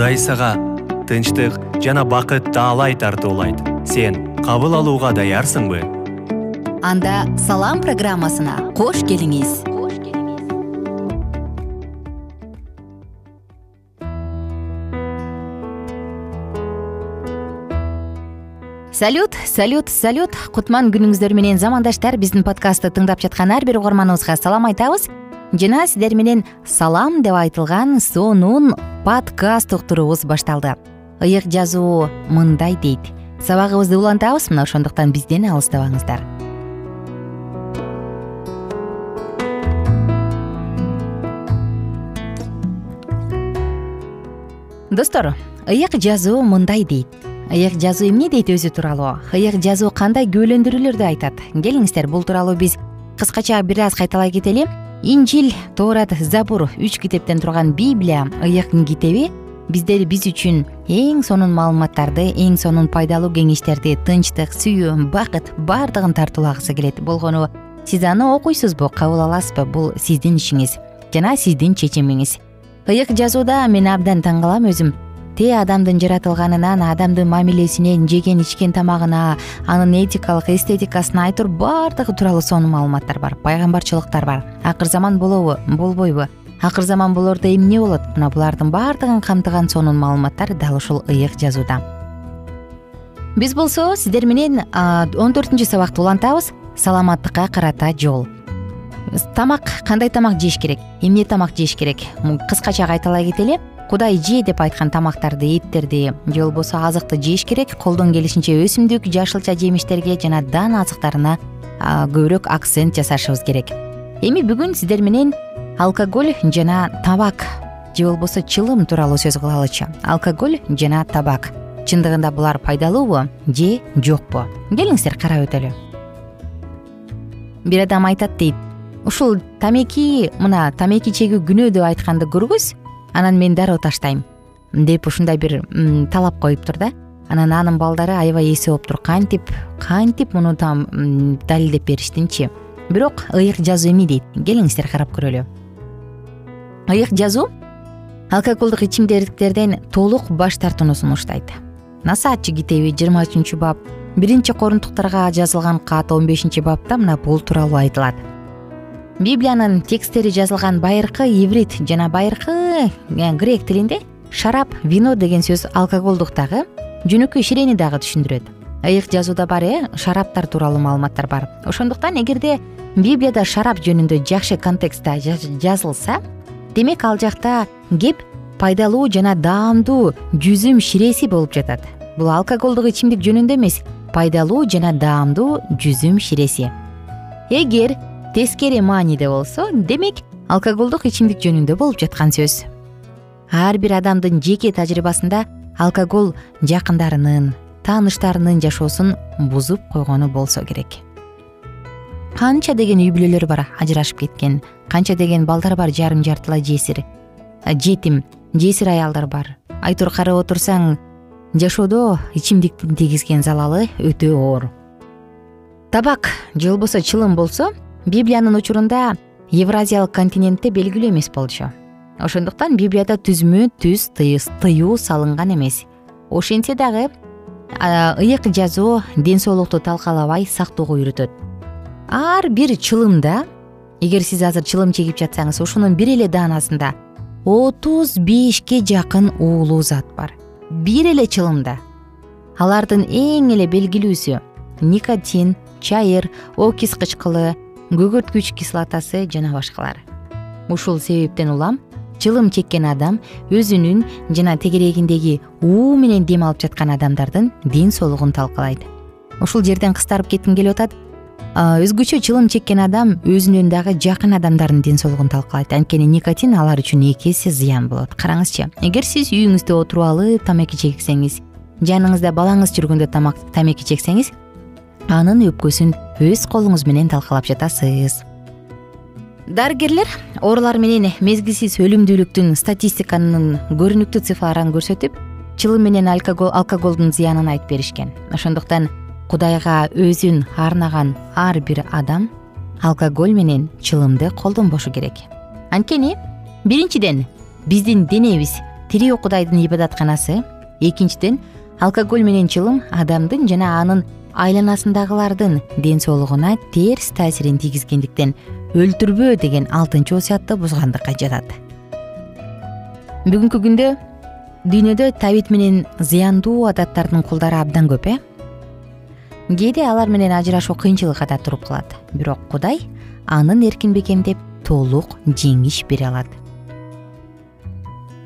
кудай сага тынчтык жана бакыт таалай тартуулайт. Сен кабыл алууга даярсыңбы? Анда салам программасына кош келиңиз. Салют салют салют. Кутман күнүңүздөр менен замандаштар. Биздин подкастты тыңдап жаткан ар бир угарманыбызга салам айтабыз жана сиздер менен салам деп айтылган сонун подкаст уктуруубуз башталды. Ыйык жазуу мындай дейт. Сабагыбызды улантабыз мына ошондуктан бизден алыстабаңыздар. Достор ыйык жазуу мындай дейт. Ыйык жазуу эмне дейт өзү тууралуу? Ыйык жазуу кандай күбөлөндүрүүлөрдү айтат? Келиңиздер бул тууралуу биз кыскача бир аз кайталай кетели инжил тоорат забур үч китептен турган библия ыйык китеби. Биздер биз үчүн эң сонун маалыматтарды эң сонун пайдалуу кеңештерди тынчтык сүйүү бакыт баардыгын тартуулагысы келет болгону сиз аны окуйсузбу кабыл аласызбы бул сиздин ишиңиз жана сиздин чечимиңиз. Ыйык жазууда мен абдан таң калам өзүм адамдын жаратылганынан адамдын мамилесинен жеген ичкен тамагына анын этикалык эстетикасына айтор баардыгы тууралуу сонун маалыматтар бар пайгамбарчылыктар бар. Акыр заман болобу болбойбу. Акыр заман болордо эмне болот? Мына булардын баардыгын камтыган сонун маалыматтар дал ушул ыйык жазууда. Биз болсо сиздер менен он төртүнчү сабакты улантабыз. Саламаттыкка карата жол. Тамак кандай тамак жеш керек? Эмне тамак жеш керек? Кыскача кайталай кетели кудай же деп айткан тамактарды эттерди же болбосо азыкты жеш керек колдон келишинче өсүмдүк жашылча жемиштерге жана дан азыктарына көбүрөөк акцент жасашыбыз керек. Эми бүгүн сиздер менен алкоголь жана табак же болбосо чылым тууралуу сөз кылалычы алкоголь жана табак. Чындыгында булар пайдалуубу же жокпу? Келиңиздер карап өтөлү. Бир адам айтат дейт ушул тамеки мына тамеки чегүү күнөө деп айтканды көргүз анан мен дароо таштайм. Деп ушундай бир талап коюптур да. Анан анын балдары аябай эсе болуптур кантип кантип муну далилдеп бериштинчи? Бирок ыйык жазуу эмне дейт. Келиңиздер карап көрөлү. Ыйык жазуу алкоголдук ичимдиктерден толук баш тартууну сунуштайт. Насаатчы китеби жыйырма үчүнчү бап биринчи корунтуктарга жазылган кат он бешинчи бапта мына бул тууралуу айтылат. Библиянын тексттери жазылган байыркы иврит жана байыркы грек тилинде шарап вино деген сөз алкоголдук дагы жөнөкөй ширени дагы түшүндүрөт. Ыйык жазууда бар э? Шараптар тууралуу маалыматтар бар. Ошондуктан эгерде библияда шарап жөнүндө жакшы контекстте жазылса демек ал жакта кеп пайдалуу жана даамдуу жүзүм ширеси болуп жатат. Бул алкоголдук ичимдик жөнүндө эмес пайдалуу жана даамдуу жүзүм ширеси эгер тескери мааниде болсо демек алкоголдук ичимдик жөнүндө болуп жаткан сөз. Ар бир адамдын жеке тажрыйбасында алкоголь жакындарынын тааныштарынын жашоосун бузуп койгону болсо керек. Канча деген үй бүлөлөр бар ажырашып кеткен. Канча деген балдар бар жарым жартылай жесир. Жетим жесир аялдар бар. Айтор карап отурсаң жашоодо ичимдиктин тийгизген залалы өтө оор. Табак же болбосо чылым болсо библиянын учурунда евразиялык континентте белгилүү эмес болчу. Ошондуктан библияда түзмө түз тыюу салынган эмес. Ошентсе дагы ыйык жазуу ден соолукту талкалабай сактоого үйрөтөт. Ар бир чылымда эгер сиз азыр чылым чегип жатсаңыз ошонун бир эле даанасында отуз бешке жакын уулуу зат бар. Бир эле чылымда. Алардын эң эле белгилүүсү никотин чайыр окис кычкылы көгөрткүч кислотасы жана башкалар. Ушул себептен улам чылым чеккен адам өзүнүн жана тегерегиндеги уу менен дем алып жаткан адамдардын ден соолугун талкалайт ушул жерден кыстарып кетким келип атат. Өзгөчө чылым чеккен адам өзүнүн дагы жакын адамдарынын ден соолугун талкалайт анткени никотин алар үчүн эки эсе зыян болот. Караңызчы эгер сиз үйүңүздө отуруп алып тамеки чексеңиз жаныңызда балаңыз жүргөндө тамеки чексеңиз анын өпкөсүн өз колуңуз менен талкалап жатасыз. Дарыгерлер оорулар менен мезгилсиз өлүмдүүлүктүн статистиканын көрүнүктүү цифрларын көрсөтүп чылым менен алкоголдун зыянын айтып беришкен. Ошондуктан кудайга өзүн арнаган ар бир адам алкоголь менен чылымды колдонбошу керек. Анткени биринчиден биздин денебиз тирүү кудайдын ибадатканасы экинчиден алкоголь менен чылым адамдын жана анын айланасындагылардын ден соолугуна терс таасирин тийгизгендиктен өлтүрбө деген алтынчы осуятты бузгандыкка жатат. Бүгүнкү күндө дүйнөдө табит менен зыяндуу адаттардын кулдары абдан көп э? Кээде алар менен ажырашуу кыйынчылыкка да туруп калат. Бирок кудай анын эркин бекемдеп толук жеңиш бере алат.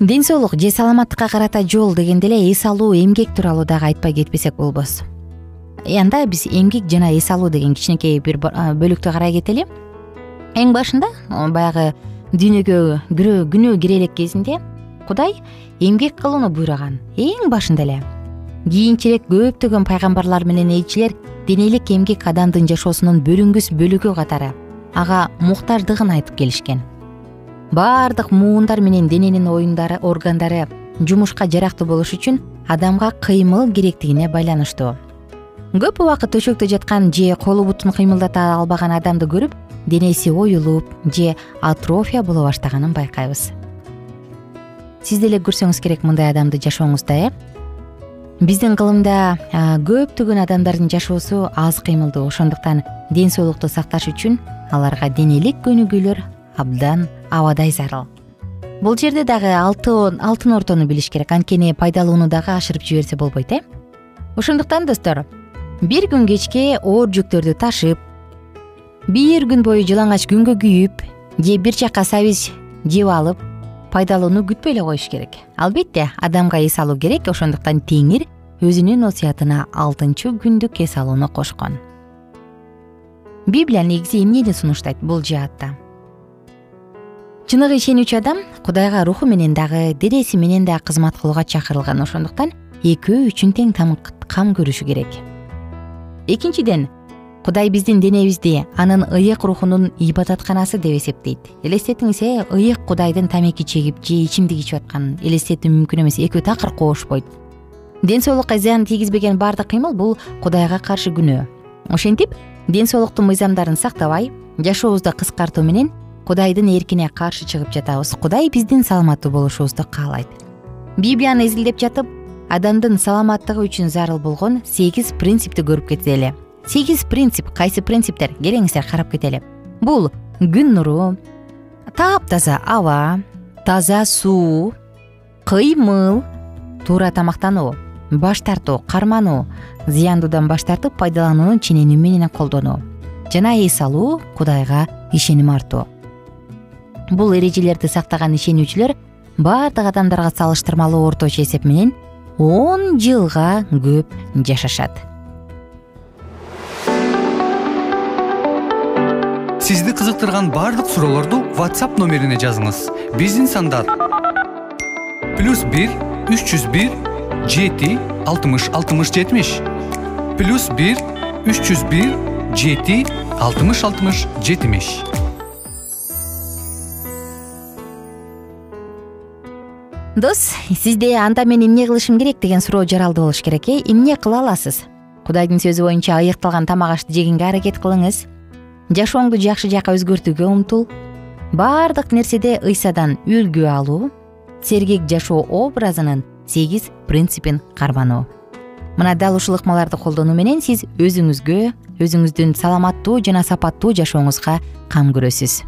Ден соолук же саламаттыкка карата жол дегенде эле эс алуу эмгек тууралуу дагы айтпай кетпесек болбос анда биз эмгек жана эс алуу деген кичинекей бир бөлүктү карай кетели. Эң башында баягы дүйнөгө күнөө кире элек кезинде кудай эмгек кылууну буйруган эң башында эле кийинчерээк көптөгөн пайгамбарлар менен элчилер денелик эмгек адамдын жашоосунун бөлүнгүс бөлүгү катары ага муктаждыгын айтып келишкен. Баардык муундар менен дененин оюндары органдары жумушка жарактуу болуш үчүн адамга кыймыл керектигине байланыштуу көп убакыт төшөктө жаткан же колу бутун кыймылдата албаган адамды көрүп денеси оюлуп же атрофия боло баштаганын байкайбыз. Сиз деле көрсөңүз керек мындай адамды жашооңузда э? Биздин кылымда көптөгөн адамдардын жашоосу аз кыймылдуу ошондуктан ден соолукту сакташ үчүн аларга денелик көнүгүүлөр абдан абадай зарыл. Бул жерде дагы алтын ортону билиш керек анткени пайдалууну дагы ашырып жиберсе болбойт э? Ошондуктан достор бир күн кечке оор жүктөрдү ташып бир күн бою жалаңач күнгө күйүп же бир жакка сабиз жеп алып пайдалууну күтпөй эле коюш керек. Албетте адамга эс алуу керек ошондуктан теңир өзүнүн осуятына алтынчы күндүк эс алууну кошкон. Библия негизи эмнени сунуштайт бул жаатта? Чыныгы ишенүүчү адам кудайга руху менен дагы денеси менен дагы кызмат кылууга чакырылган ошондуктан экөө үчүн тең кам көрүшү керек экинчиден кудай биздин денебизди анын ыйык рухунун ибадатканасы деп эсептейт. Элестетиңиз э ыйык кудайдын тамеки чегип же ичимдик ичип атканын элестетүү мүмкүн эмес экөө такыр кобошпойт ден соолукка зыян тийгизбеген баардык кыймыл бул кудайга каршы күнөө ошентип ден соолуктун мыйзамдарын сактабай жашообузду кыскартуу менен кудайдын эркине каршы чыгып жатабыз. Кудай биздин саламаттуу болушубузду каалайт. Библияны изилдеп жатып адамдын саламаттыгы үчүн зарыл болгон сегиз принципти көрүп кетели сегиз принцип кайсы принциптер? Келиңиздер карап кетели. Бул күн нуру таптаза аба таза суу кыймыл туура тамактануу баш тартуу кармануу зыяндуудан баш тартып пайдаланууну ченемүү менен колдонуу жана эс алуу кудайга ишеним артуу. Бул эрежелерди сактаган ишенүүчүлөр баардык адамдарга салыштырмалуу орточо эсеп менен он жылга көп жашашат. Сизди кызыктырган баардык суроолорду whatsapp номерине жазыңыз. Биздин сандар плюс бир үч жүз бир жети алтымыш алтымыш жетимиш. Плюс бир үч жүз бир жети алтымыш алтымыш жетимиш дос сизде анда мен эмне кылышым керек деген суроо жаралды болуш керек э? Эмне кыла аласыз? Кудайдын сөзү боюнча ыйыкталган тамак ашты жегенге аракет кылыңыз. Жашооңду жакшы жакка өзгөртүүгө умтул. Баардык нерседе ыйсадан үлгү алуу сергек жашоо образынын сегиз принципин кармануу. Мына дал ушул ыкмаларды колдонуу менен сиз өзүңүзгө өзүңүздүн саламаттуу жана сапаттуу жашооңузга кам көрөсүз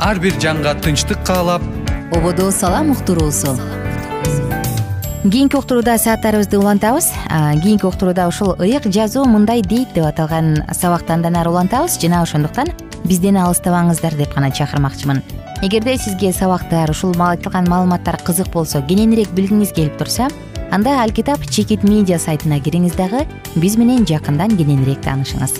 ар бир жанга тынчтык каалап. Ободо салам уктуруусу кийинки уктурууда сааттарыбызды улантабыз. Кийинки уктурууда ушул ыйык жазуу мындай дейт деп аталган сабакты андан ары улантабыз. Жана ошондуктан бизден алыстабаңыздар деп гана чакырмакчымын. Эгерде сизге сабактар ушул айтылган маалыматтар кызык болсо кененирээк билгиңиз келип турса анда алкитап чекит медиа сайтына кириңиз дагы биз менен жакындан кененирээк таанышыңыз.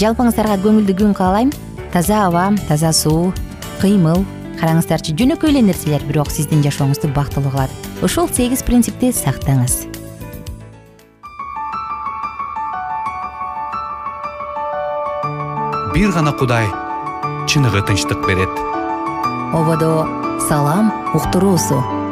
Жалпыңыздарга көңүлдүү күн каалайм. Таза аба таза суу кыймыл. Караңыздарчы жөнөкөй эле нерселер бирок сиздин жашооңузду бактылуу кылат. Ушул сегиз принципти сактаңыз. Бир гана кудай чыныгы тынчтык берет. Ободо салам уктуруусу